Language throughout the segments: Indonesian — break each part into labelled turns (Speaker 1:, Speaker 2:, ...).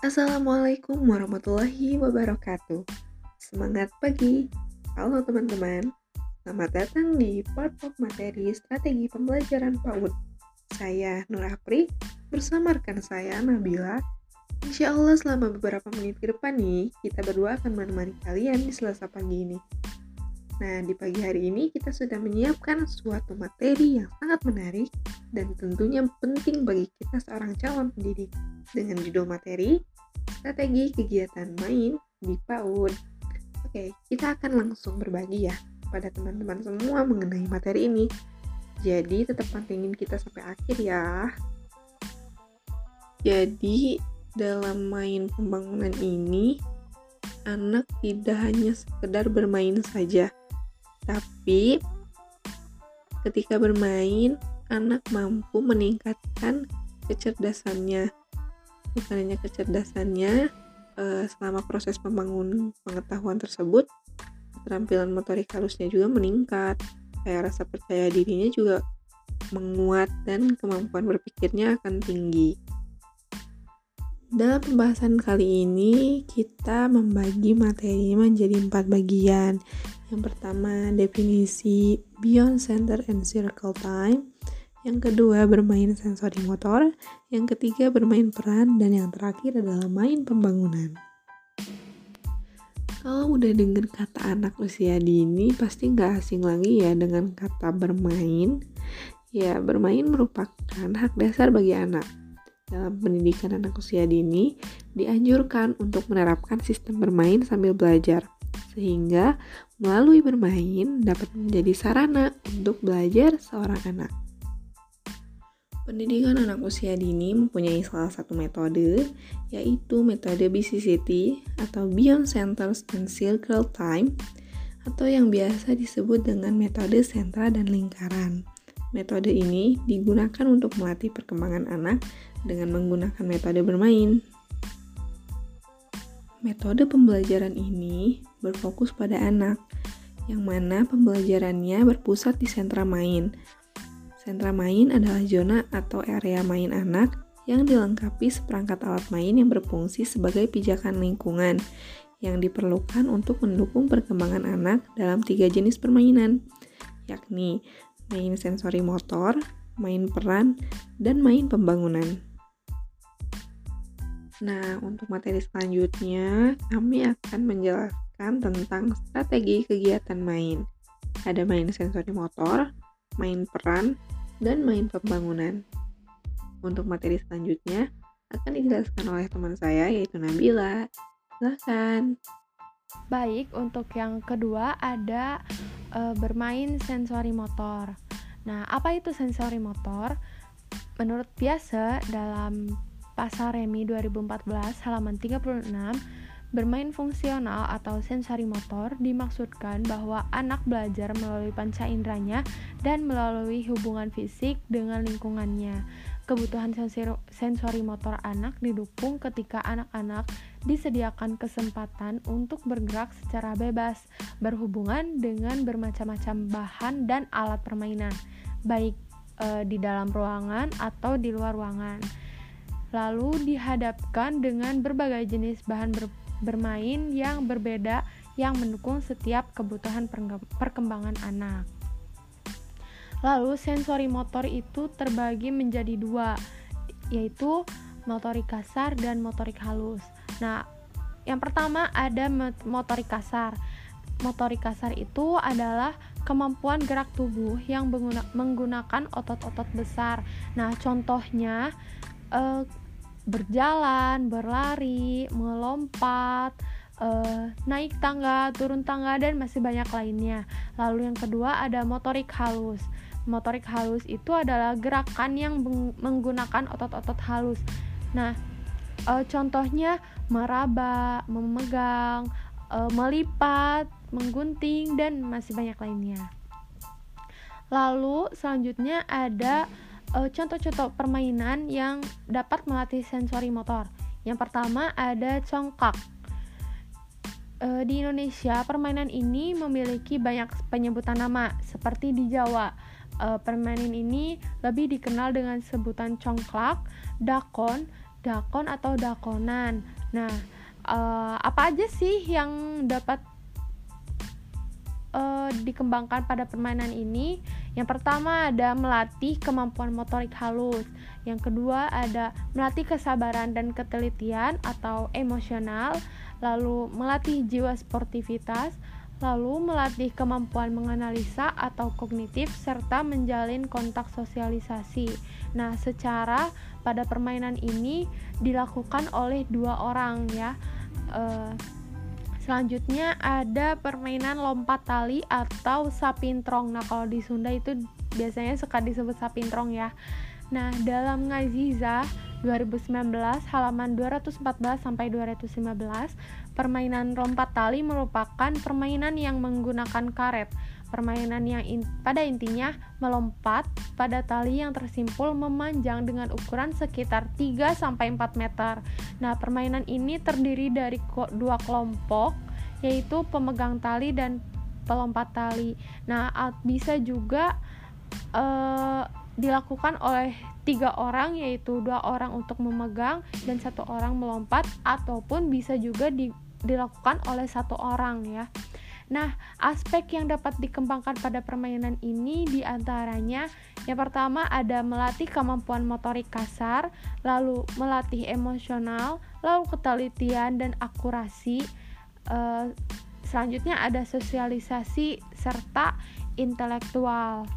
Speaker 1: Assalamualaikum warahmatullahi wabarakatuh. Semangat pagi. Halo teman-teman. Selamat datang di part materi strategi pembelajaran PAUD. Saya Nur Apri bersama rekan saya Nabila. Insya Allah selama beberapa menit ke depan nih, kita berdua akan menemani kalian di selasa pagi ini. Nah, di pagi hari ini kita sudah menyiapkan suatu materi yang sangat menarik dan tentunya penting bagi kita seorang calon pendidik dengan judul materi Strategi Kegiatan Main di PAUD. Oke, kita akan langsung berbagi ya pada teman-teman semua mengenai materi ini. Jadi tetap pantengin kita sampai akhir ya. Jadi dalam main pembangunan ini anak tidak hanya sekedar bermain saja, tapi ketika bermain, anak mampu meningkatkan kecerdasannya. Bukan hanya kecerdasannya, eh, selama proses pembangunan pengetahuan tersebut, keterampilan motorik halusnya juga meningkat. Kayak rasa percaya dirinya juga menguat dan kemampuan berpikirnya akan tinggi. Dalam pembahasan kali ini, kita membagi materi menjadi empat bagian. Yang pertama, definisi beyond center and circle time. Yang kedua, bermain sensori motor. Yang ketiga, bermain peran. Dan yang terakhir adalah main pembangunan. Kalau udah denger kata anak usia dini, pasti nggak asing lagi ya dengan kata bermain. Ya, bermain merupakan hak dasar bagi anak dalam pendidikan anak usia dini dianjurkan untuk menerapkan sistem bermain sambil belajar, sehingga melalui bermain dapat menjadi sarana untuk belajar seorang anak. Pendidikan anak usia dini mempunyai salah satu metode, yaitu metode BCCT atau Beyond Centers and Circle Time, atau yang biasa disebut dengan metode sentra dan lingkaran. Metode ini digunakan untuk melatih perkembangan anak dengan menggunakan metode bermain. Metode pembelajaran ini berfokus pada anak, yang mana pembelajarannya berpusat di sentra main. Sentra main adalah zona atau area main anak yang dilengkapi seperangkat alat main yang berfungsi sebagai pijakan lingkungan yang diperlukan untuk mendukung perkembangan anak dalam tiga jenis permainan, yakni main sensori motor, main peran, dan main pembangunan. Nah, untuk materi selanjutnya, kami akan menjelaskan tentang strategi kegiatan main. Ada main sensori motor, main peran, dan main pembangunan. Untuk materi selanjutnya, akan dijelaskan oleh teman saya, yaitu Nabila. Silahkan.
Speaker 2: Baik, untuk yang kedua ada e, bermain sensori motor. Nah, apa itu sensori motor? Menurut biasa dalam Pasar Remi 2014 halaman 36 Bermain fungsional atau sensori motor dimaksudkan bahwa anak belajar melalui panca inderanya dan melalui hubungan fisik dengan lingkungannya. Kebutuhan sensori motor anak didukung ketika anak-anak disediakan kesempatan untuk bergerak secara bebas, berhubungan dengan bermacam-macam bahan dan alat permainan, baik e, di dalam ruangan atau di luar ruangan. Lalu dihadapkan dengan berbagai jenis bahan ber bermain yang berbeda yang mendukung setiap kebutuhan perkembangan anak. Lalu sensori motor itu terbagi menjadi dua, yaitu motorik kasar dan motorik halus. Nah, yang pertama ada motorik kasar. Motorik kasar itu adalah kemampuan gerak tubuh yang menggunakan otot-otot besar. Nah, contohnya eh, berjalan, berlari, melompat, uh, naik tangga, turun tangga, dan masih banyak lainnya. Lalu yang kedua ada motorik halus. Motorik halus itu adalah gerakan yang menggunakan otot-otot halus. Nah, uh, contohnya meraba, memegang, uh, melipat, menggunting, dan masih banyak lainnya. Lalu selanjutnya ada contoh-contoh permainan yang dapat melatih sensori motor. Yang pertama ada congkak. Uh, di Indonesia, permainan ini memiliki banyak penyebutan nama, seperti di Jawa. Uh, permainan ini lebih dikenal dengan sebutan congklak, dakon, dakon atau dakonan. Nah, uh, apa aja sih yang dapat uh, dikembangkan pada permainan ini? Yang pertama ada melatih kemampuan motorik halus. Yang kedua ada melatih kesabaran dan ketelitian atau emosional, lalu melatih jiwa sportivitas, lalu melatih kemampuan menganalisa atau kognitif serta menjalin kontak sosialisasi. Nah, secara pada permainan ini dilakukan oleh dua orang ya. Uh, selanjutnya ada permainan lompat tali atau sapintrong. Nah, kalau di Sunda itu biasanya suka disebut sapintrong ya. Nah, dalam Ngazizah 2019 halaman 214 sampai 215 permainan lompat tali merupakan permainan yang menggunakan karet permainan yang in, pada intinya melompat pada tali yang tersimpul memanjang dengan ukuran sekitar 3 sampai 4 meter. Nah, permainan ini terdiri dari dua kelompok yaitu pemegang tali dan pelompat tali. Nah, bisa juga uh, dilakukan oleh tiga orang yaitu dua orang untuk memegang dan satu orang melompat ataupun bisa juga di, dilakukan oleh satu orang ya. Nah, aspek yang dapat dikembangkan pada permainan ini di antaranya yang pertama ada melatih kemampuan motorik kasar, lalu melatih emosional, lalu ketelitian dan akurasi. Uh, selanjutnya ada sosialisasi serta intelektual.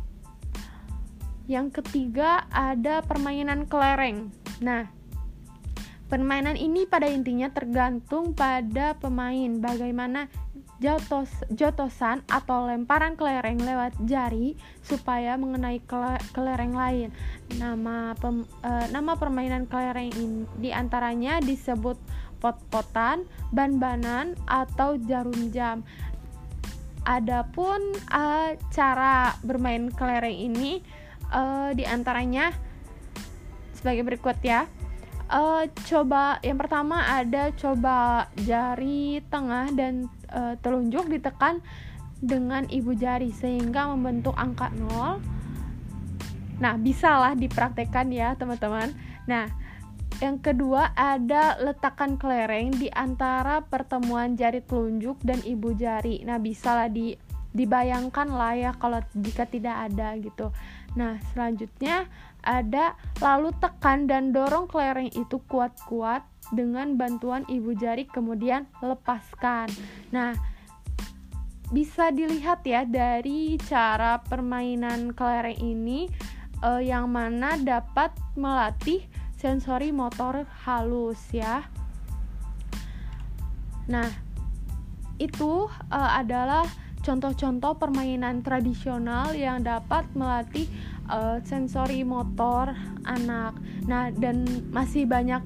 Speaker 2: Yang ketiga ada permainan kelereng. Nah, permainan ini pada intinya tergantung pada pemain bagaimana jotos, jotosan atau lemparan kelereng lewat jari supaya mengenai kelereng lain. Nama pem, e, nama permainan kelereng ini di antaranya disebut pot-potan, ban-banan atau jarum jam. Adapun e, cara bermain kelereng ini uh, di antaranya sebagai berikut ya. Uh, coba yang pertama ada coba jari tengah dan uh, telunjuk ditekan dengan ibu jari sehingga membentuk angka 0. Nah, bisalah dipraktekkan ya, teman-teman. Nah, yang kedua ada letakkan kelereng di antara pertemuan jari telunjuk dan ibu jari. Nah, bisalah di dibayangkan lah ya kalau jika tidak ada gitu. Nah, selanjutnya ada lalu tekan dan dorong kelereng itu kuat-kuat dengan bantuan ibu jari kemudian lepaskan. Nah, bisa dilihat ya dari cara permainan kelereng ini eh, yang mana dapat melatih sensori motor halus ya. Nah, itu uh, adalah contoh-contoh permainan tradisional yang dapat melatih uh, sensori motor anak. Nah, dan masih banyak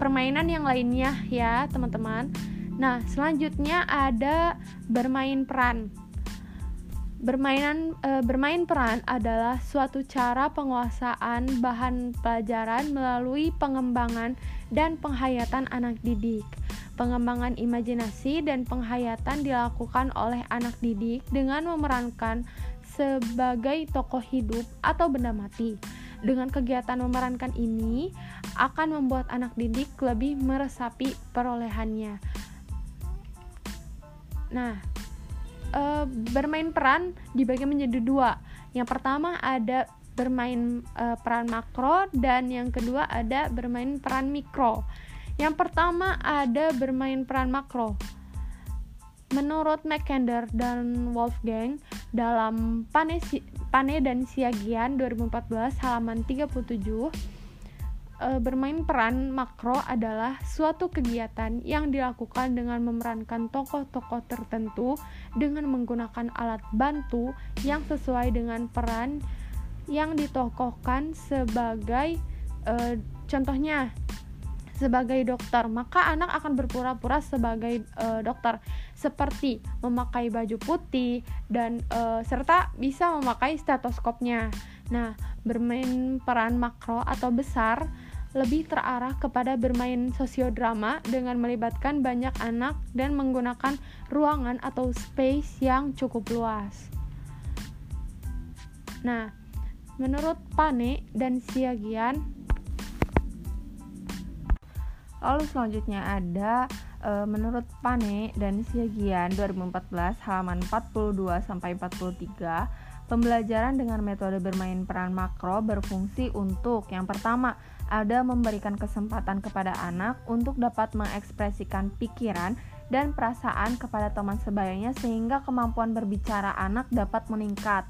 Speaker 2: permainan yang lainnya ya, teman-teman. Nah, selanjutnya ada bermain peran. Bermainan e, bermain peran adalah suatu cara penguasaan bahan pelajaran melalui pengembangan dan penghayatan anak didik. Pengembangan imajinasi dan penghayatan dilakukan oleh anak didik dengan memerankan sebagai tokoh hidup atau benda mati. Dengan kegiatan memerankan ini akan membuat anak didik lebih meresapi perolehannya. Nah, e, bermain peran dibagi menjadi dua. Yang pertama ada bermain e, peran makro dan yang kedua ada bermain peran mikro. Yang pertama ada bermain peran makro. Menurut McKender dan Wolfgang dalam Pane, dan Siagian 2014 halaman 37 e, bermain peran makro adalah suatu kegiatan yang dilakukan dengan memerankan tokoh-tokoh tertentu dengan menggunakan alat bantu yang sesuai dengan peran yang ditokohkan sebagai e, contohnya sebagai dokter, maka anak akan berpura-pura sebagai uh, dokter seperti memakai baju putih dan uh, serta bisa memakai stetoskopnya. Nah, bermain peran makro atau besar lebih terarah kepada bermain sosiodrama dengan melibatkan banyak anak dan menggunakan ruangan atau space yang cukup luas. Nah, menurut Pane dan Siagian,
Speaker 3: Lalu selanjutnya ada e, menurut Pane dan Siagian 2014 halaman 42 sampai 43 pembelajaran dengan metode bermain peran makro berfungsi untuk yang pertama ada memberikan kesempatan kepada anak untuk dapat mengekspresikan pikiran dan perasaan kepada teman sebayanya sehingga kemampuan berbicara anak dapat meningkat.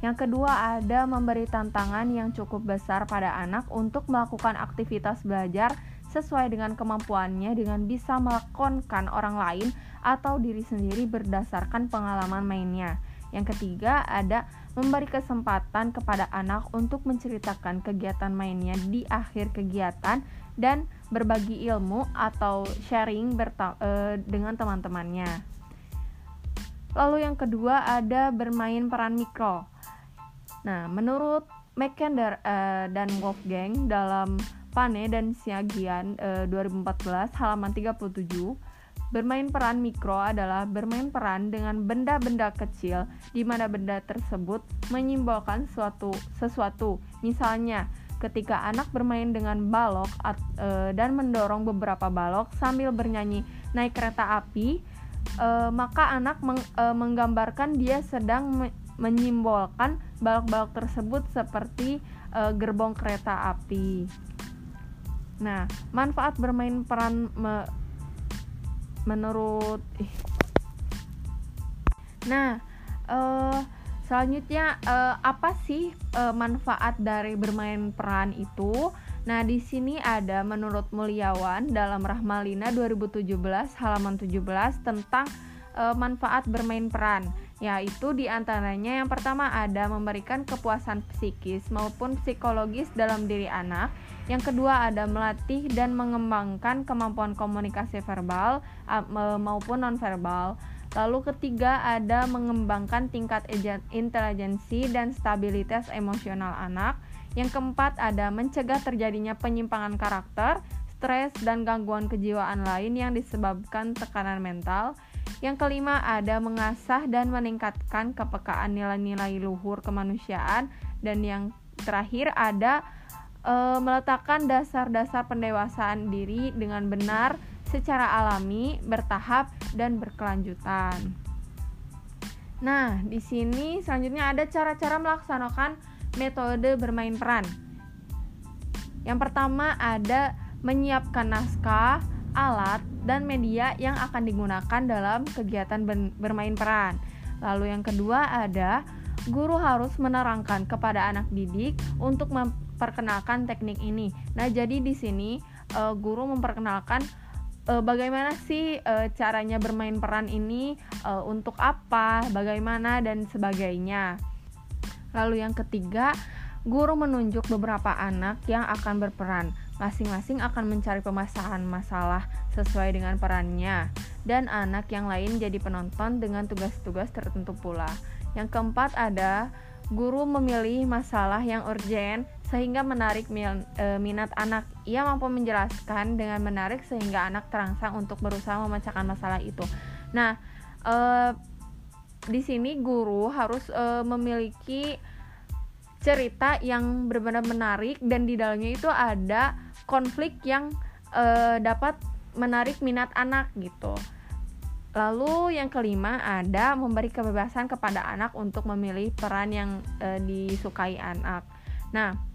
Speaker 3: Yang kedua, ada memberi tantangan yang cukup besar pada anak untuk melakukan aktivitas belajar sesuai dengan kemampuannya dengan bisa melakonkan orang lain atau diri sendiri berdasarkan pengalaman mainnya. Yang ketiga, ada memberi kesempatan kepada anak untuk menceritakan kegiatan mainnya di akhir kegiatan dan berbagi ilmu atau sharing uh, dengan teman-temannya. Lalu yang kedua ada bermain peran mikro. Nah, menurut McKender uh, dan Wolfgang dalam Pane dan Siagian e, 2014 halaman 37 Bermain peran mikro adalah bermain peran dengan benda-benda kecil di mana benda tersebut menyimbolkan suatu sesuatu. Misalnya, ketika anak bermain dengan balok at, e, dan mendorong beberapa balok sambil bernyanyi naik kereta api, e, maka anak meng, e, menggambarkan dia sedang me, menyimbolkan balok-balok tersebut seperti e, gerbong kereta api. Nah, manfaat bermain peran me, menurut ih. Nah, uh, selanjutnya uh, apa sih uh, manfaat dari bermain peran itu? Nah, di sini ada menurut Mulyawan dalam Rahmalina 2017 halaman 17 tentang uh, manfaat bermain peran yaitu di antaranya yang pertama ada memberikan kepuasan psikis maupun psikologis dalam diri anak yang kedua ada melatih dan mengembangkan kemampuan komunikasi verbal maupun nonverbal. Lalu ketiga ada mengembangkan tingkat intelijensi dan stabilitas emosional anak. Yang keempat ada mencegah terjadinya penyimpangan karakter stres dan gangguan kejiwaan lain yang disebabkan tekanan mental. Yang kelima ada mengasah dan meningkatkan kepekaan nilai-nilai luhur kemanusiaan. Dan yang terakhir ada e, meletakkan dasar-dasar pendewasaan diri dengan benar secara alami, bertahap dan berkelanjutan. Nah, di sini selanjutnya ada cara-cara melaksanakan metode bermain peran. Yang pertama ada menyiapkan naskah, alat, dan media yang akan digunakan dalam kegiatan bermain peran. Lalu yang kedua ada guru harus menerangkan kepada anak didik untuk memperkenalkan teknik ini. Nah, jadi di sini uh, guru memperkenalkan uh, bagaimana sih uh, caranya bermain peran ini, uh, untuk apa, bagaimana dan sebagainya. Lalu yang ketiga, guru menunjuk beberapa anak yang akan berperan. Masing-masing akan mencari pemasangan masalah sesuai dengan perannya, dan anak yang lain jadi penonton dengan tugas-tugas tertentu pula. Yang keempat ada guru memilih masalah yang urgent sehingga menarik e, minat anak. Ia mampu menjelaskan dengan menarik sehingga anak terangsang untuk berusaha memecahkan masalah itu. Nah, e, di sini guru harus e, memiliki cerita yang benar-benar menarik dan di dalamnya itu ada konflik yang uh, dapat menarik minat anak gitu. Lalu yang kelima ada memberi kebebasan kepada anak untuk memilih peran yang uh, disukai anak. Nah,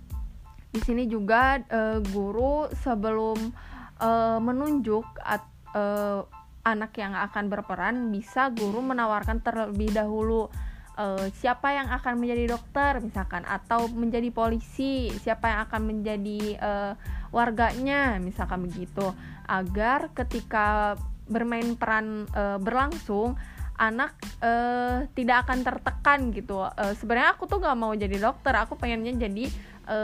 Speaker 3: di sini juga uh, guru sebelum uh, menunjuk at, uh, anak yang akan berperan bisa guru menawarkan terlebih dahulu uh, siapa yang akan menjadi dokter misalkan atau menjadi polisi, siapa yang akan menjadi uh, warganya misalkan begitu. Agar ketika bermain peran e, berlangsung anak e, tidak akan tertekan gitu. E, sebenarnya aku tuh gak mau jadi dokter aku pengennya jadi e,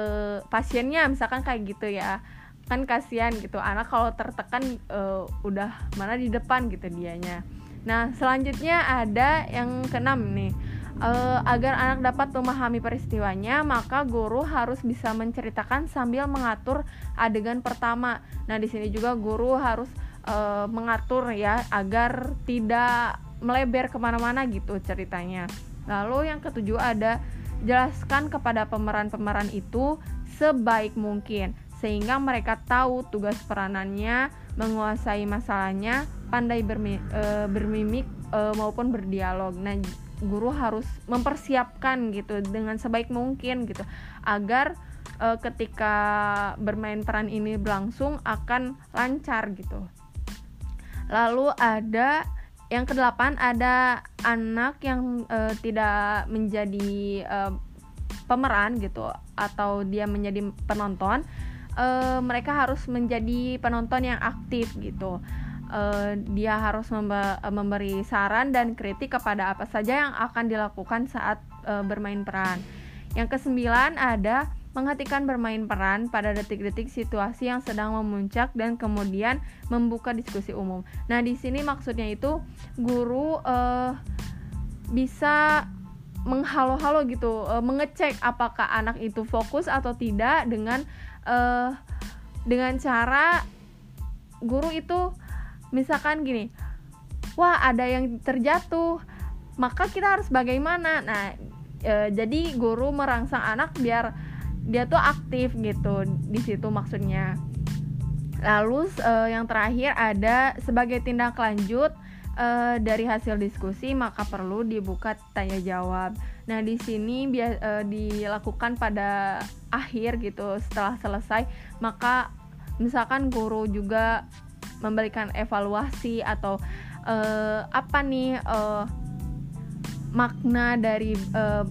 Speaker 3: pasiennya misalkan kayak gitu ya kan kasihan gitu anak kalau tertekan e, udah mana di depan gitu dianya nah selanjutnya ada yang keenam nih Uh, agar anak dapat memahami peristiwanya, maka guru harus bisa menceritakan sambil mengatur adegan pertama. Nah, di sini juga guru harus uh, mengatur ya agar tidak melebar ke mana-mana gitu ceritanya. Lalu yang ketujuh ada jelaskan kepada pemeran-pemeran itu sebaik mungkin sehingga mereka tahu tugas peranannya, menguasai masalahnya, pandai bermi, e, bermimik e, maupun berdialog. Nah, guru harus mempersiapkan gitu dengan sebaik mungkin gitu agar e, ketika bermain peran ini berlangsung akan lancar gitu. Lalu ada yang kedelapan ada anak yang uh, tidak menjadi uh, pemeran gitu atau dia menjadi penonton uh, mereka harus menjadi penonton yang aktif gitu. Uh, dia harus memberi saran dan kritik kepada apa saja yang akan dilakukan saat uh, bermain peran. Yang kesembilan ada menghatikan bermain peran pada detik-detik situasi yang sedang memuncak dan kemudian membuka diskusi umum. Nah, di sini maksudnya itu guru uh, bisa menghalo-halo gitu, uh, mengecek apakah anak itu fokus atau tidak dengan uh, dengan cara guru itu misalkan gini, wah ada yang terjatuh, maka kita harus bagaimana? Nah, e, jadi guru merangsang anak biar dia tuh aktif gitu di situ maksudnya. Lalu uh, yang terakhir ada sebagai tindak lanjut uh, dari hasil diskusi maka perlu dibuka tanya jawab. Nah di sini uh, dilakukan pada akhir gitu setelah selesai maka misalkan guru juga memberikan evaluasi atau uh, apa nih uh, makna dari uh,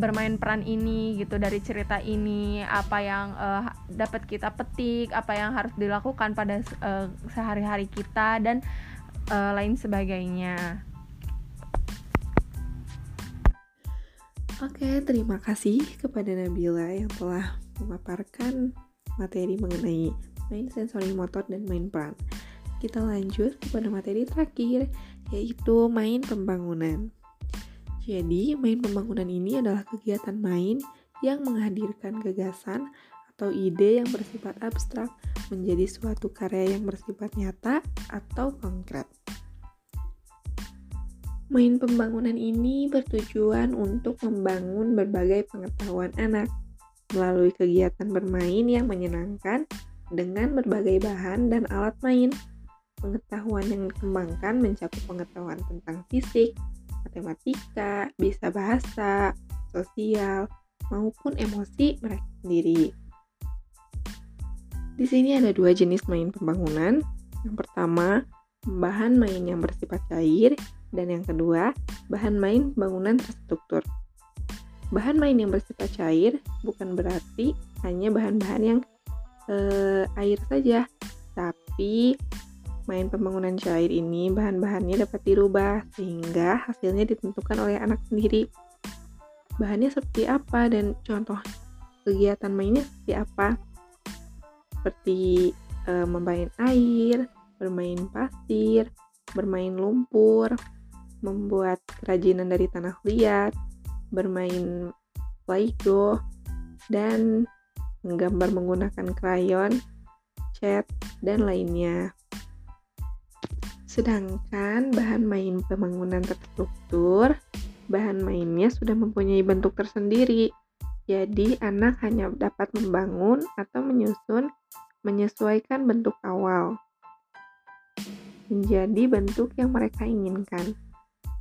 Speaker 3: bermain peran ini gitu dari cerita ini apa yang uh, dapat kita petik apa yang harus dilakukan pada uh, sehari-hari kita dan uh, lain sebagainya.
Speaker 1: Oke, terima kasih kepada Nabila yang telah memaparkan materi mengenai main sensori motor dan main peran. Kita lanjut kepada materi terakhir, yaitu main pembangunan. Jadi, main pembangunan ini adalah kegiatan main yang menghadirkan gagasan atau ide yang bersifat abstrak menjadi suatu karya yang bersifat nyata atau konkret. Main pembangunan ini bertujuan untuk membangun berbagai pengetahuan anak melalui kegiatan bermain yang menyenangkan dengan berbagai bahan dan alat main. Pengetahuan yang dikembangkan mencakup pengetahuan tentang fisik, matematika, bisa bahasa, sosial, maupun emosi mereka sendiri. Di sini ada dua jenis main pembangunan. Yang pertama, bahan main yang bersifat cair, dan yang kedua, bahan main pembangunan terstruktur. Bahan main yang bersifat cair bukan berarti hanya bahan-bahan yang eh, air saja, tapi main pembangunan cair ini bahan-bahannya dapat dirubah sehingga hasilnya ditentukan oleh anak sendiri. Bahannya seperti apa dan contoh kegiatan mainnya seperti apa? Seperti e, membain air, bermain pasir, bermain lumpur, membuat kerajinan dari tanah liat, bermain play-doh, dan menggambar menggunakan krayon, cat, dan lainnya. Sedangkan bahan main pembangunan terstruktur, bahan mainnya sudah mempunyai bentuk tersendiri. Jadi, anak hanya dapat membangun atau menyusun menyesuaikan bentuk awal menjadi bentuk yang mereka inginkan.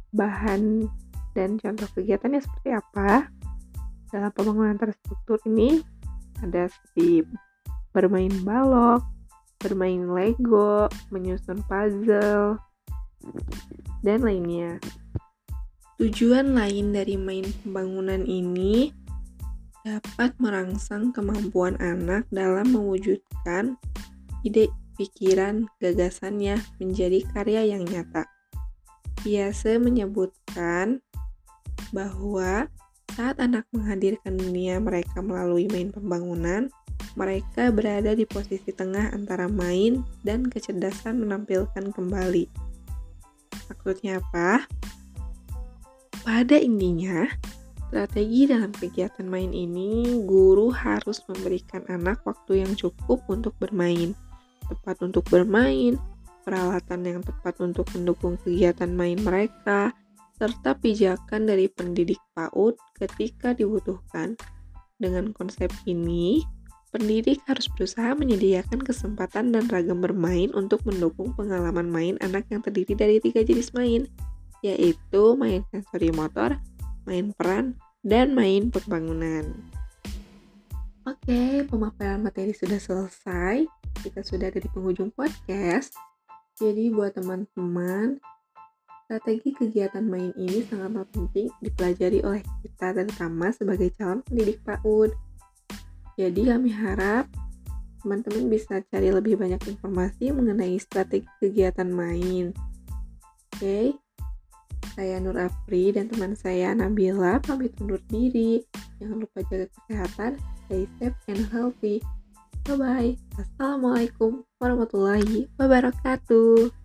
Speaker 1: Bahan dan contoh kegiatannya seperti apa? Dalam pembangunan terstruktur ini ada seperti bermain balok, bermain Lego, menyusun puzzle, dan lainnya. Tujuan lain dari main pembangunan ini dapat merangsang kemampuan anak dalam mewujudkan ide pikiran gagasannya menjadi karya yang nyata. Biasa menyebutkan bahwa saat anak menghadirkan dunia mereka melalui main pembangunan, mereka berada di posisi tengah antara main dan kecerdasan menampilkan kembali. Maksudnya apa? Pada intinya, strategi dalam kegiatan main ini, guru harus memberikan anak waktu yang cukup untuk bermain, tepat untuk bermain, peralatan yang tepat untuk mendukung kegiatan main mereka, serta pijakan dari pendidik PAUD ketika dibutuhkan. Dengan konsep ini, Pendidik harus berusaha menyediakan kesempatan dan ragam bermain untuk mendukung pengalaman main anak yang terdiri dari tiga jenis main, yaitu main sensori motor, main peran, dan main pembangunan. Oke, pemaparan materi sudah selesai. Kita sudah ada di penghujung podcast. Jadi buat teman-teman, strategi kegiatan main ini sangatlah penting dipelajari oleh kita terutama sebagai calon pendidik PAUD. Jadi kami harap teman-teman bisa cari lebih banyak informasi mengenai strategi kegiatan main. Oke, okay? saya Nur Afri dan teman saya Nabila pamit undur diri. Jangan lupa jaga kesehatan, stay safe and healthy. Bye-bye. Assalamualaikum warahmatullahi wabarakatuh.